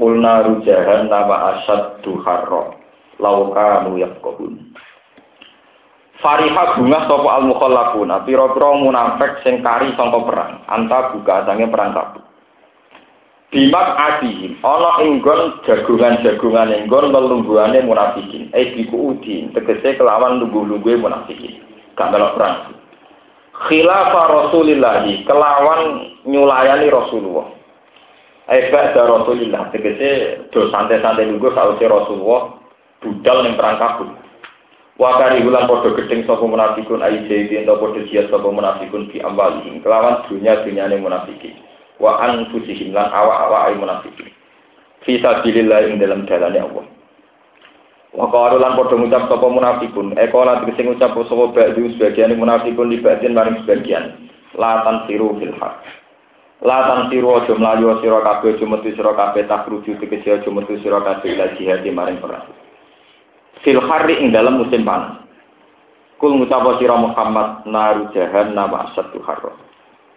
Qulna rujahan nama asyaddu harra law kanu yafqahun. Fariha bunga sapa al mukhallafuna pira-pira munafik sing kari sangka perang anta buka sange perang Tabuk. Bimak adi ana ing jagungan-jagungan ing nggon lelungguhane munafikin eh diku udin tegese kelawan lungguh-lungguhe munafikin gak melok perang. Khilafah Rasulillah kelawan nyulayani Rasulullah. Eh ba'da Rasulillah tegese do santai-santai lungguh sausé Rasulullah budal ning perang Tabuk. Wakari ulang podo gedeng sopo munafikun ayi jadi ento podo jihad sopo munafikun di amwalihim kelawan dunia dunia ini munafikin. Wa anfusihim lan awa awa ayi munafikin. Fisa bilillah ing dalam jalannya Allah. Wa qalu lan podo ngucap sopo munafikun. Eko lan sing ngucap sopo ba'du sebagian munafikun di bagian maring sebagian. Latan siru fil haq. Latan siru aja mlayu sira kabeh aja metu sira kabeh tak rujuk tegese aja metu sira kabeh ila jihad maring perang fil ing dalam musim panas. Kul ngucapa sira Muhammad naru jahannam asadu harron.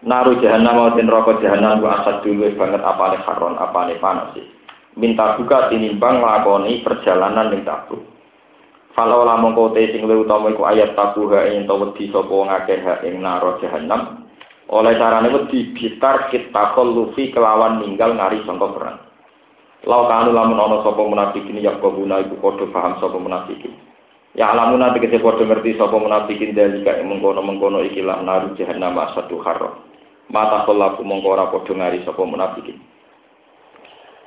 Naru jahannam den roko jahannam wa asad dulu banget apane harron apane panas sih. Minta buka tinimbang lakoni perjalanan ning tabuk. Kalau lamun kote sing luwih utama iku ayat tabuha ing to wedi sapa wong akeh ing naro jahannam. Oleh carane wedi bitar kita lufi kelawan ninggal ngari sangka perang. Lau kanu lamun ana sapa munafikin ya guna iku padha paham sapa munafikin. Ya alamuna tegese padha ngerti sapa munafikin dalika mengkono-mengkono ikilah naru jahannam satu harro. Mata kolaku mongko ora padha ngari sapa munafikin.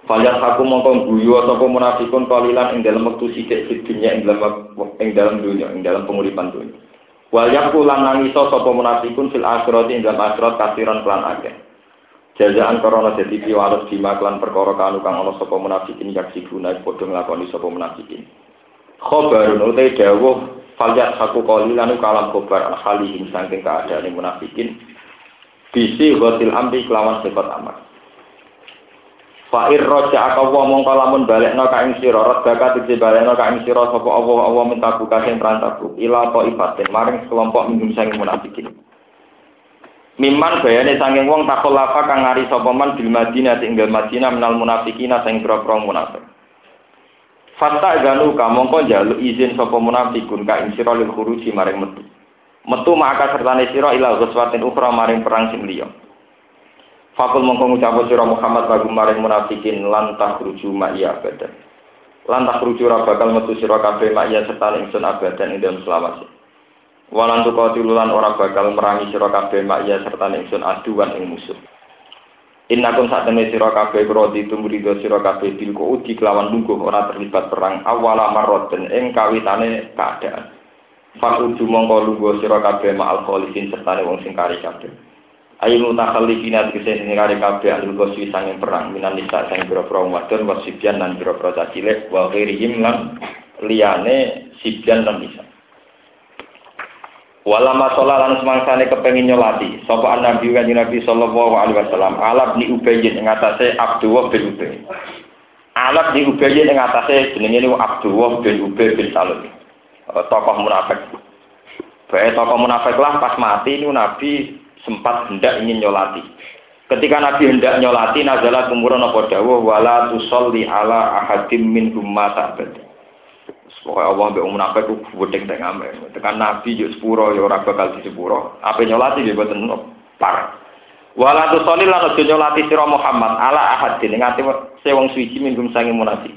Fajar aku mongko guyu sapa munafikun kalilan ing dalam wektu sithik di dunia ing dalam ing dalam dunia ing dalam penguripan dunia. Wal yaku lan nangiso sapa munafikun fil akhirat ing dalam akhirat kasiran kelan akeh. Jajaan korona jadi piwales bima klan perkara kanu kang ana sapa munafikin yaksi guna padha nglakoni sapa munafikin. Khobarun utai dawuh falyat haku qalilan kalam khobar al halihim saking keadaan munafikin bisi ghasil amri kelawan sifat amat. Fa'ir roja akawa mongko lamun balekno ka ing sira radaka tegese balekno ka ing sira sapa Allah Allah minta buka sing perantaku ila ibatin maring kelompok minggum sang munafikin. Miman bayane sanging wong takolafa kang ngari sapa man bil Madinah tinggal Madinah menal munafikina sing pira-pira munafik. Fata ganu ka mongko njaluk izin sapa munafikun ka ing sira lil khuruji maring metu. Metu maka sertane sira ila ghuswatin ukhra maring perang sing liya. Fakul mongko ngucap sira Muhammad bagu maring munafikin lan tahruju ma iya abada. lan tak rujuk ora bakal metu sira kabeh makya serta ingsun abadan ing dalem selawase walan tuqatilulan ora bakal merangi sira kabeh makya serta ingsun aduan ing musuh Innakum saat temen sira kabeh krodi tumrido sira kabeh bil kuudi kelawan lungguh ora terlibat perang awala marroten ing kawitane keadaan. Fakudu mongko lungguh sira kabeh ma'al kholisin serta wong sing kari kabeh. Ayo mutakhallifina tegese sing kari kabeh alul goswi sanging perang minan nisa sang pira-pira wadon wasibyan lan pira-pira cilik wa ghairihim lan liyane sibyan lan nisa. Walama sholat lan semangsane kepengin nyolati sapa nabi kan Nabi sallallahu alaihi wasallam alab ni ubayyin ing atase Abdullah bin Ubay. Alab ni ubayyin ing atase jenenge niku Abdullah bin Ubay bin Salul. Eh, tokoh munafik. Bae tokoh munafik lah pas mati niku Nabi sempat hendak ingin nyolati. Ketika Nabi hendak nyolati nazala kumurun apa dawuh wala tusolli ala ahadim min mata abad. Pokoknya Allah mbek munafik ku wedeng teng ame. Tekan nabi yo sepuro yo ora bakal di sepuro. Apa nyolati nggih boten par. Wala tu sholil lan nyolati sira Muhammad ala ahadin ngati se wong suci minggum sange munafik.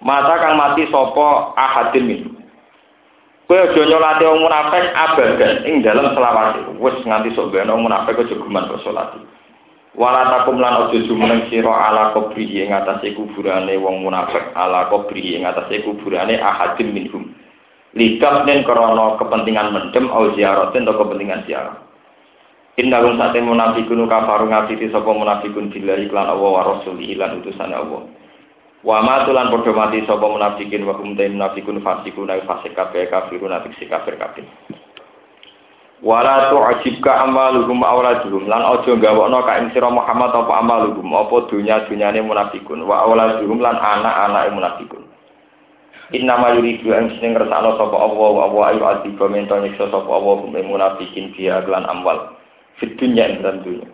Mata kang mati sapa ahadin min. Kowe aja nyolati wong munafik abadan ing dalam selawase. Wis nganti sok beno munafik aja geman kok salati. Wala takum lan aja jumeneng sira ala kubri ing atase kuburane wong munafik ala kubri ing atase kuburane ahadin minhum. Likat nen krana kepentingan mendem au ziaratin atau kepentingan ziarah. Innahum sate munafikun kafaru ngafiti sapa munafikun billahi lan Allah wa rasulihi lan utusane Allah. Wa ma tulan padha mati sapa munafikin wa hum munafikun fasikun fasik kabeh kafirun apik kafir kabeh. Wala tu'jibka amaluhum awladuhum lan aja gawokno ka ing sira Muhammad apa amaluhum apa dunya-dunyane munafikun wa awladuhum lan anak-anake munafikun. Inna ma yuridu an sing ngersakno sapa Allah wa wa ayu atiba mento nyiksa sapa Allah munafikin biya amwal fit dunya ing dunya.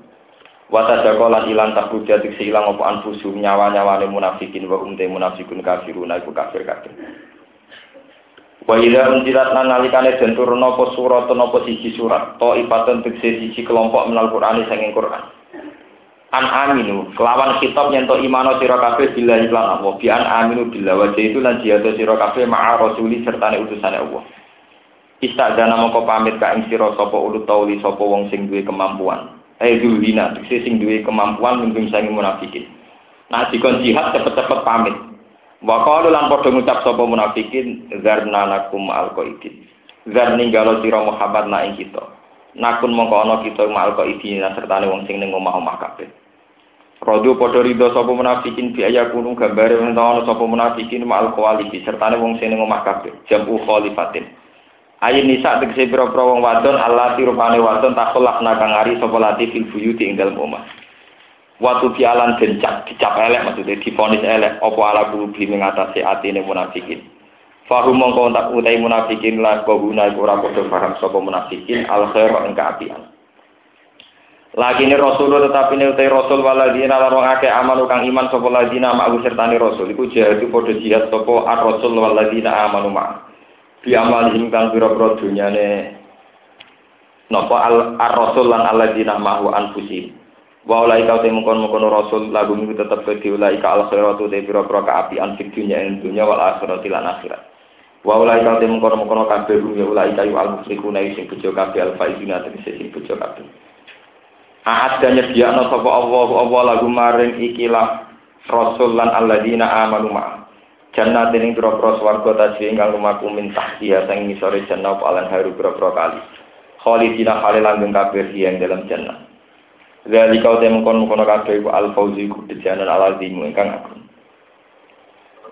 Wa tadakolan ilang takbuja diksi ilang apa anfusum nyawa-nyawane munafikin wa umte munafikun kafiruna iku kafir kafir. Wa ila unjilat lan nalikane den turun apa surat napa siji surat to ipatan tegese siji kelompok menal Qur'an sanging Qur'an. An aminu kelawan kitab nyento imano sira kabeh billahi lan Allah bi an aminu billah wa itu lan jihad sira kabeh ma'a rasuli sertane utusane Allah. Istadana mongko pamit ka ing sira sapa ulut tauli sapa wong sing duwe kemampuan. Eh duwina tegese sing duwe kemampuan mungkin sanging munafikin. Nah dikon jihad cepet-cepet pamit. Wa qalu lan padha ngucap sapa munafikin zarna nakum alqaidin. Zar ninggalo sira Muhammad na ing kita. Nakun mongko ana kita mal qaidin sertane wong sing ning omah-omah kabeh. Rodo padha rido sapa munafikin bi aya kunung gambare ana sapa munafikin mal qawalibi sertane wong sing ning omah kabeh. Jamu khalifatin. Ayin nisa tegese pira-pira wong wadon Allah rupane wadon takolak nakang ari sapa lati fil buyuti ing dalem omah. Waktu pialan dencak, dicap elek maksudnya difonis elek, opo ala kulubi mengatasi atine munafikin. Fahum mongko tak utai munafikin lah bahuna ora padha paham sapa munafikin al khair ing kaapian. Lagi ini Rasul tetapi ini utai Rasul waladina lan wong akeh amanu kang iman sapa ladina ma'u sertani Rasul iku jihad padha jihad sapa ar Rasul waladina amanu ma. Bi amalihim kang pira-pira dunyane napa al ar Rasul lan aladina ma'u anfusihim. Wa ulai kau temu kon mengkono rasul lagu minggu tetap ke ulai ka al khairatu te pira pira kaapian fik dunya ing dunya wal akhirat lan akhirat. Wa ulai kau temu kon mengkono kabeh ya ulai kayu al musyrikuna sing bejo kabeh al faizina tegese sing bejo kabeh. Aat dan nyediakno sapa Allah Allah lagu maring ikilah rasul lan alladzina amanu ma. Jannah dening pira-pira swarga tajri ingkang lumaku min tahtiha sang ngisore jannah alan haru pira-pira kali. Khalidina khali langgeng kabeh yang dalam jannah. Dari kau temu kon kono kabeh al fauzi ku dejanan al azimu ingkang agung.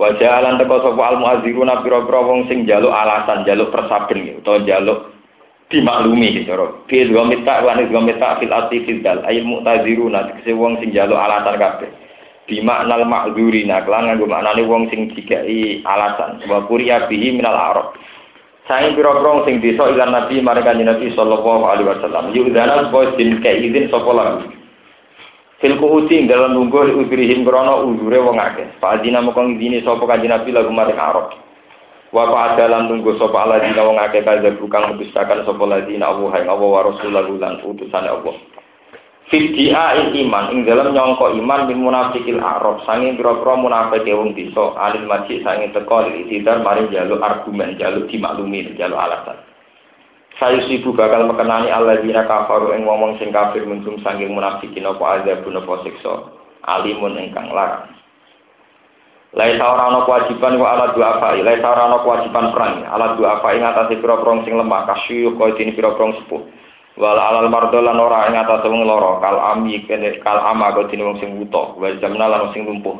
Wajah alan teko sapa al muadziruna pira-pira wong sing njaluk alasan, njaluk persaben utawa njaluk dimaklumi gitu cara. Fi gomita wa gomita fil ati fil dal ayil mu'taziruna wong sing njaluk alasan kabeh. Bima nal ma'dzurina kelan nganggo maknane wong sing dikai alasan wa kuriya bihi minal arab. Saya pira-pira sing desa ilan Nabi mereka Nabi sallallahu alaihi wasallam. Yudana boy din kayak izin sapa lagu. Fil dalam nunggu udrihim krono udure wong akeh. Fadina moko ngizini sapa kanjeng Nabi lagu marang Arab. Wa fa dalam nunggu sapa aladina wong akeh kaza bukan mendustakan sapa ladina Allah wa rasulahu lan Allah. Fidia iman ing dalam nyongko iman min munafikil arab sanging pira-pira munafik wong desa alil maji sanging teko itidar mari jaluk argumen jaluk dimaklumi jaluk alasan. Saya sibu bakal mekenani Allah dina kafaru ing wong sing kafir mintum sanging munafikin apa azabun apa siksa alimun ingkang larang. Lai ana kewajiban wa ala dua apa, lai ana kewajiban perang, ala dua apa ing atase pira-pira sing lemah kasyu kaya dene pira-pira sepuh. Wala alal mardo lan ora ing atas wong loro, kal ami kene kal ama kok dene wong sing buta, wa jamna lan sing lumpuh.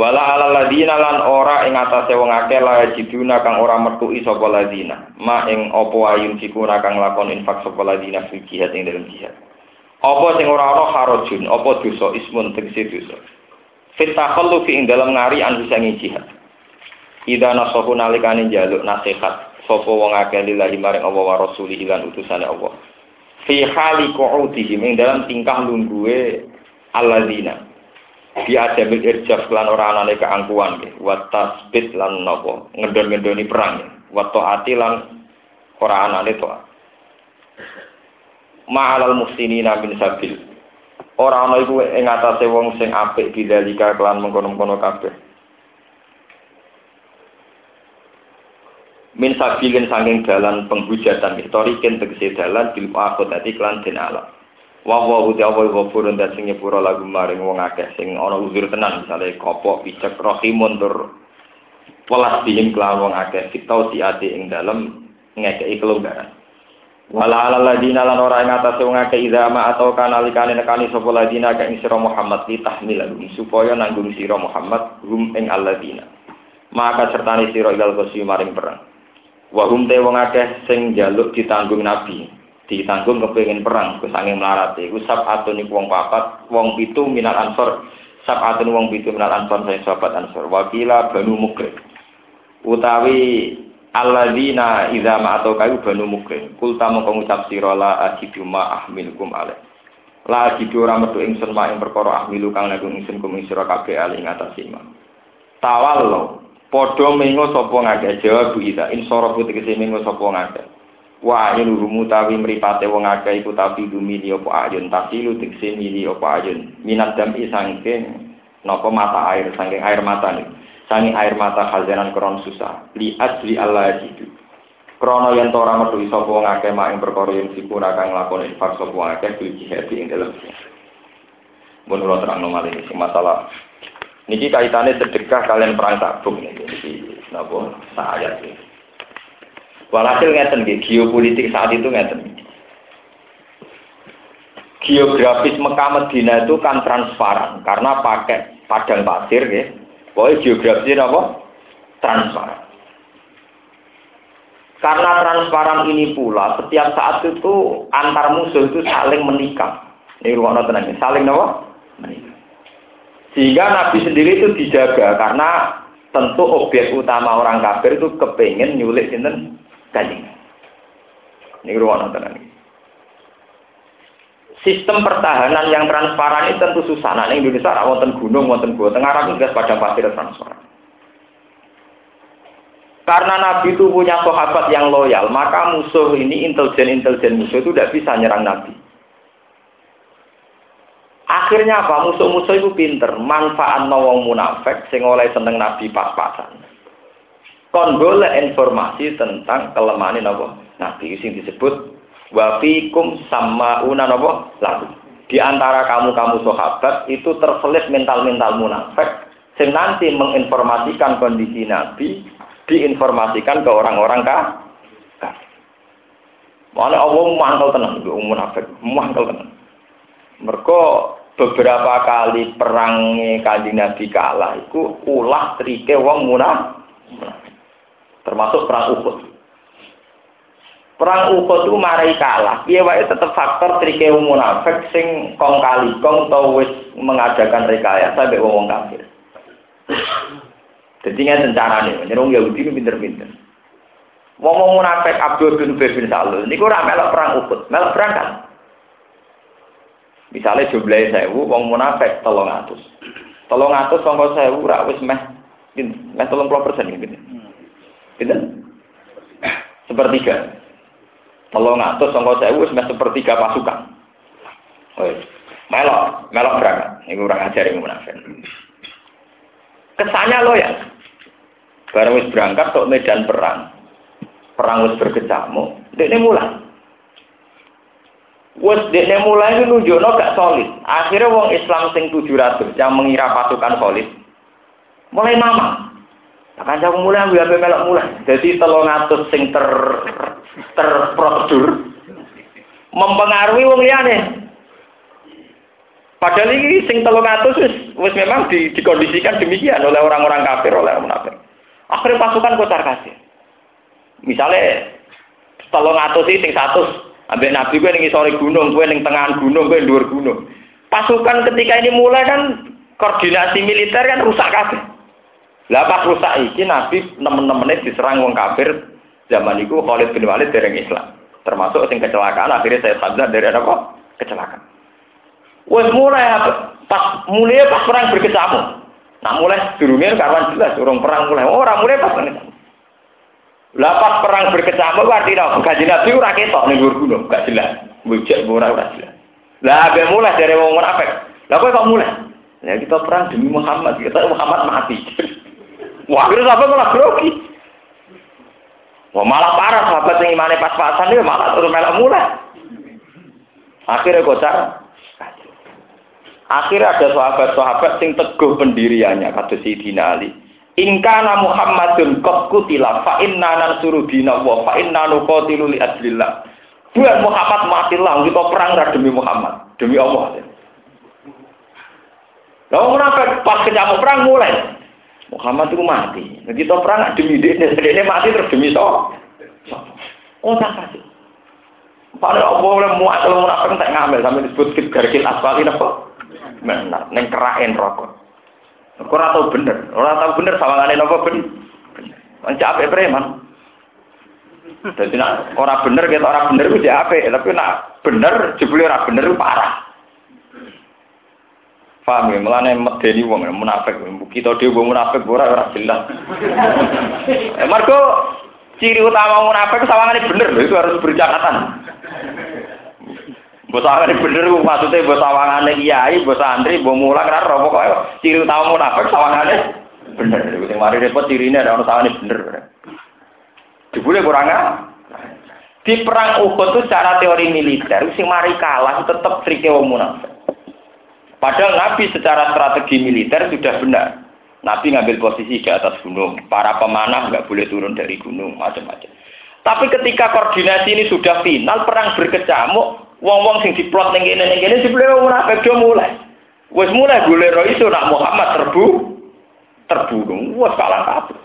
Wala alal ladina lan ora ing atas wong akeh la jiduna kang ora metuki sapa ladina. Ma ing apa ayun sikuna kang lakon infak sapa ladina fi jihad ing dalam jihad. Apa sing ora ana harajun, apa dosa ismun tegese dosa. Fit takhallu fi ing dalam ngari an bisa jihad. Ida nasahu nalikane jaluk nasihat sapa wong akeh lillahi maring Allah wa rasulih lan utusane Allah fi hali qu'udihim ing dalam tingkah lungguhe alladzina. Bi adamil irjaf lan ora anane keangkuhan nggih. Wa tasbit lan napa? Ngendon-ngendoni perang wa taati lan ora anane taat ma'alal muhsinina min sabil. Ora ana iku ing atase wong sing apik bidzalika kelan mengkono-mengkono kabeh min sabilin saking dalan penghujatan historikin tegese dalan bil tadi klan den ala wa wa uti apa ghafurun dan sing nyepuro lagu maring wong akeh sing ana uzur tenan misale kopok picek rahimun tur welas dihim klan wong akeh kitau siati ing dalem ngekeki kelonggaran. Wala ala ladina lan ora ing atase wong akeh idza ma atau kanalikane nekani sapa ladina ka ing sira Muhammad li tahmil supaya nanggung sira Muhammad hum ing alladina maka sertane sira ilal maring perang Wahum te wong akeh sing jaluk ditanggung Nabi, ditanggung kepengin perang kesanging melarat iku atun iku wong papat, wong pitu minal ansor, atun wong pitu minal ansor saya sahabat ansor. Wakila Banu Mukrim. Utawi alladzina idza ma atau kayu Banu Mukrim. Kulta mongko ngucap sira la ajidu ma ahmilukum alaih. La ajidu ora metu ingsun ma ing perkara ahmilu kang nanggung ingsun kum sira kabeh ali ing Padha mengo sapa ngake jawab insara putih kese mengo sapa ngake. Wa ayun rumu tawi mripate wong akeh iku tapi dumili apa ayun tasilu tekse mili apa ayun. Minat dam isangking napa mata air saking air mata nih. Sangi air mata khazanan kron susah. Li ajli Allah jitu. Krono yen to ora metu sapa wong akeh mak ing perkara yen sipuna kang lakoni infak sapa wong akeh jihad ing dalem. Menurut terang ini masalah Niki kaitannya sedekah kalian perang tabung nabo saya sih. Walhasil ngeten nggih, geopolitik saat itu ngeten. Geografis Mekah Medina itu kan transparan karena pakai padang pasir ya. Pokoknya geografisnya apa? Transparan. Karena transparan ini pula, setiap saat itu antar musuh itu saling menikah. Ini ruang tenang, saling apa? Menikah. Sehingga Nabi sendiri itu dijaga karena tentu objek utama orang kafir itu kepengen nyulik sinten kanjeng. Ini ruang nonton ini. Sistem pertahanan yang transparan ini tentu susah. Nah, ini Indonesia wonten gunung, wonten gua, tengah rapi gas pada pasir transparan. Karena Nabi itu punya sahabat yang loyal, maka musuh ini intelijen-intelijen musuh itu tidak bisa nyerang Nabi. Akhirnya apa? Musuh-musuh itu pinter, manfaat wong munafik sing oleh seneng Nabi pas-pasan. Kon golek informasi tentang kelemahan napa? Nabi sing disebut wa fikum una napa? Lalu di antara kamu-kamu sahabat itu terselip mental-mental munafik sing nanti menginformasikan kondisi Nabi diinformasikan ke orang-orang kah? Mana Allah mangkel tenang, munafik, mangkel tenang. Mereka beberapa kali perangnya kali Nabi kalah, itu ulah trike wong munah, termasuk perang Uhud. Perang Uhud itu marai kalah, dia wae tetap faktor trike wong munafik sing kong kali kong tau wis mengadakan rekayasa mbek wong kafir. Jadi nggak secara nih, nyerung Yahudi ini pinter-pinter. Wong munafik Abdul bin bin Salul, ini kurang melok perang Uhud, melok perang kan? Misalnya jumlahnya sewu, wong munafik tolong atus. Tolong atus songkos sewu, rak wis meh, meh tolong puluh persen gitu. Gitu? Sepertiga. Tolong atus songkos sewu, wis meh sepertiga pasukan. Oh, melok, melok berangkat. Ini kurang ajar yang munafik. Kesannya lo ya. Barang wis berangkat ke medan perang. Perang wis berkecamuk, ini mulai. Wes dekne mulai ini nunjukno gak solid. Akhirnya wong Islam sing 700 yang mengira pasukan solid mulai mama. Akan jauh mulai ambil apa melok mulai. Jadi telung atus sing ter terprosedur mempengaruhi wong liyane. Padahal ini sing telung atus wis memang di, dikondisikan demikian oleh orang-orang kafir oleh orang munafik. Akhirnya pasukan kocar kasih. Misalnya telung atus sing satu Ambek Nabi gue ning sore gunung, gue ning tengah gunung, gue dhuwur gunung. Pasukan ketika ini mulai kan koordinasi militer kan rusak kabeh. Lah pas rusak iki Nabi nemen-nemene diserang wong kafir zaman itu Khalid bin Walid dari Islam. Termasuk sing kecelakaan akhirnya saya sadar dari apa? Kecelakaan. Wes mulai pas mulai pas perang berkecamuk. Nah mulai durungnya karuan jelas urung perang mulai. Oh, orang mulai pas perang. Lapas perang berkecamuk artinya gaji Nabi ora ketok ning dhuwur gunung, gak jelas. Bujak ora ora jelas. Lah abe mulai dari wong munafik. Lah kok mulai? Ya kita perang demi Muhammad, kita Muhammad mati. Wah, akhirnya sahabat malah grogi. Wah, malah parah sahabat yang imannya pas-pasan dia malah terus melak mulai. Akhirnya kocar. Akhirnya ada sahabat-sahabat yang teguh pendiriannya, kata Sayyidina Ali. Ingkana Muhammadun qad kutila fa inna nansuru dina wa fa inna nuqatilu li adlillah. Buat Muhammad matilah kita perang demi Muhammad, demi Allah. Lalu munafik pas kenyamuk perang mulai. Muhammad itu mati. Nah, kita perang demi dia, dia mati terus demi so. Oh tak kasih. Padahal Allah oleh muat kalau munafik tak ngambil sampai disebut garkil asfal ini apa? Benar, neng kerain rokok. Ora tau bener, ora tau bener sawangane napa ben. Mencap apik preman. Dadi nak ora bener kita ora bener ku apik, tapi nak bener jebule ora bener parah. Paham ya, melane medeni wong munafik. Kita dhewe wong munafik ora ora jelas. Eh, Marco ciri utama munafik sawangane bener lho, itu harus bercakatan. Bos ini bener maksudnya bos sawangane kiai, bos santri, bos mulang kan roh pokoknya ciri utama munafik sawangane bener. Sing mari repot cirine ada orang sawangane bener. Dibule kurang Di perang Uhud itu secara teori militer, sing mari kalah tetap trike wong munafik. Padahal Nabi secara strategi militer sudah benar. Nabi ngambil posisi di atas gunung. Para pemanah nggak boleh turun dari gunung, macam-macam. Tapi ketika koordinasi ini sudah final, perang berkecamuk, Wong-wong sing diplot ning kene ning kene wong munafik do mulai. Wis mulai golek ro iso nak Muhammad terbu terbunuh. Wes kalang kabut.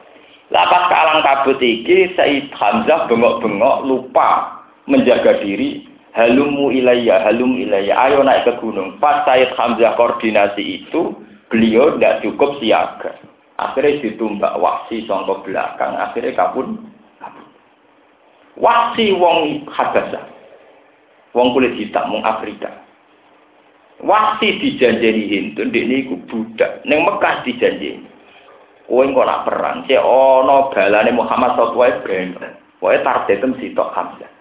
Lah pas kalang kabut iki Said Hamzah bengok-bengok lupa menjaga diri. Halumu ilayya, halum ilayya. Ayo naik ke gunung. Pas Said Hamzah koordinasi itu, beliau tidak cukup siaga. Akhirnya ditumbak waksi songkok belakang. Akhirnya kabun. Waksi wong Habasah. Wong kulit hitam, wong Afrika. Wasi dijanjeni Hindu, ini iku budak. Neng Mekah dijanjeni. Kowe engko nak perang, si ono balane Muhammad sallallahu alaihi wasallam. Kowe targetem sitok Hamzah.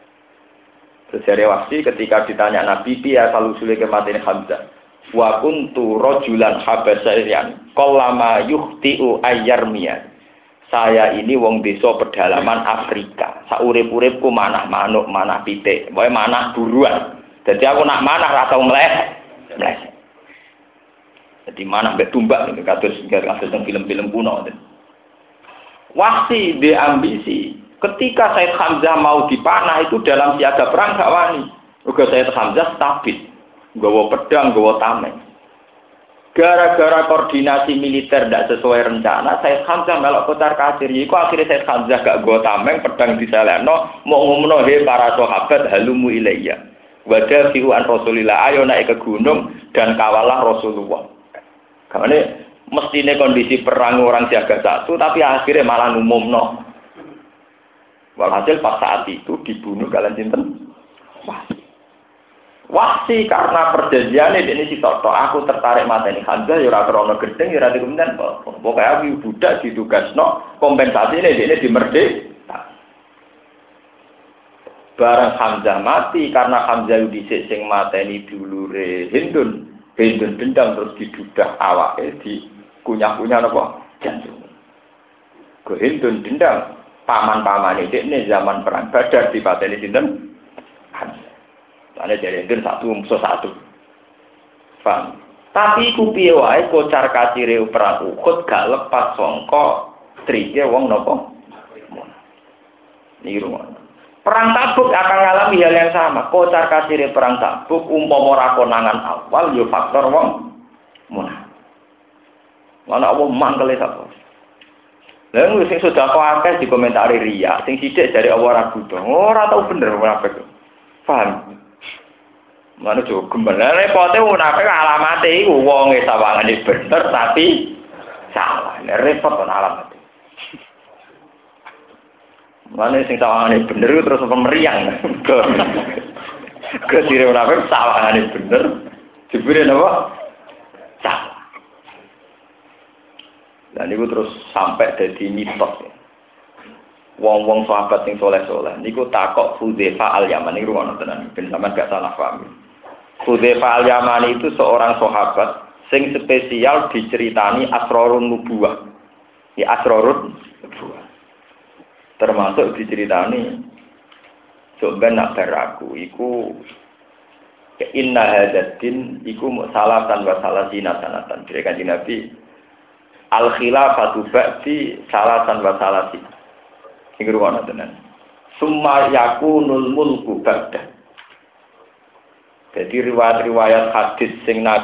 Terus dari Wasi ketika ditanya Nabi, "Piye asal usule kematian Hamzah?" Wa kuntu rajulan habasyan, qallama yuhti'u ayyarmiya. Saya ini wong desa pedalaman Afrika. Saurip-uripku manah manuk, manah pitik, pokoke manah buruan. Jadi aku nak manah ra tau mleh. Mleh. Jadi manah mbek tumbak niku kados kados film-film kuno. Wasi di ambisi. Ketika Said Hamzah mau dipanah itu dalam siaga perang gak wani. Uga Said Hamzah stabil. Gawa pedang, gawa tameng. Gara-gara koordinasi militer tidak sesuai rencana, saya Hamzah melok kocar kasir. Iku akhirnya saya Hamzah gak gue tameng pedang di seleno, mau ngomong he para sahabat halumu ilayya. Wadah fi'uan Rasulillah, ayo naik ke gunung dan kawalah Rasulullah. Karena mestinya kondisi perang orang siaga satu, tapi akhirnya malah umum no. Walhasil pas saat itu dibunuh kalian cinten. Wasi karena perjanjian ini si Toto, aku tertarik mata ini Hamzah, ya krono gedeng, ya rada kemudian pokoknya aku budak ditugas no kompensasi ini ini di merdek. Barang Hamzah mati karena Hamzah dhisik sing mateni dulure Hindun. Hindun dendam terus didudah awake di kunyah-kunyah napa jantung. Ke Hindun dendam paman-paman ini zaman perang Badar di pateni sinten? Soalnya dari Hindun satu musuh satu. Paham? Tapi ku piye wae kocar kacire perang Uhud gak lepas songko trike wong napa? Niru Perang tabuk akan mengalami hal yang sama. Kocar kasir perang tabuk, umpama ora konangan awal, yo faktor wong munah. Mana Allah mangkel sapa? Lalu sing sudah kau akeh di komentari ria, sing sidik dari Allah ragu dong. Ora tau bener munafik. Paham? Mana coba gembel. Repote munafik alamate iku wong e sawangane bener tapi salah. Repot alamat. Mana sing sawangane bener terus apa meriang. Ke ora sawangane bener. Jebule napa? Salah. Dan itu terus sampai jadi mitos. Wong-wong sahabat sing soleh-soleh. Niku takok Hudzefa al-Yaman. Ini rumah tenan. Ben sampean gak salah paham. Hudzefa al-Yaman itu seorang sahabat sing spesial diceritani asrorun nubuah. Ya asrorun nubuah termasuk diceritani coba nak beraku iku inna hadatin iku salatan wa salasina sanatan. Dari kanji nabi al khilafatu ba'di salatan wa salasin sing ruwana tenan. Summa yakunul mulku ba'da jadi riwayat-riwayat hadis sing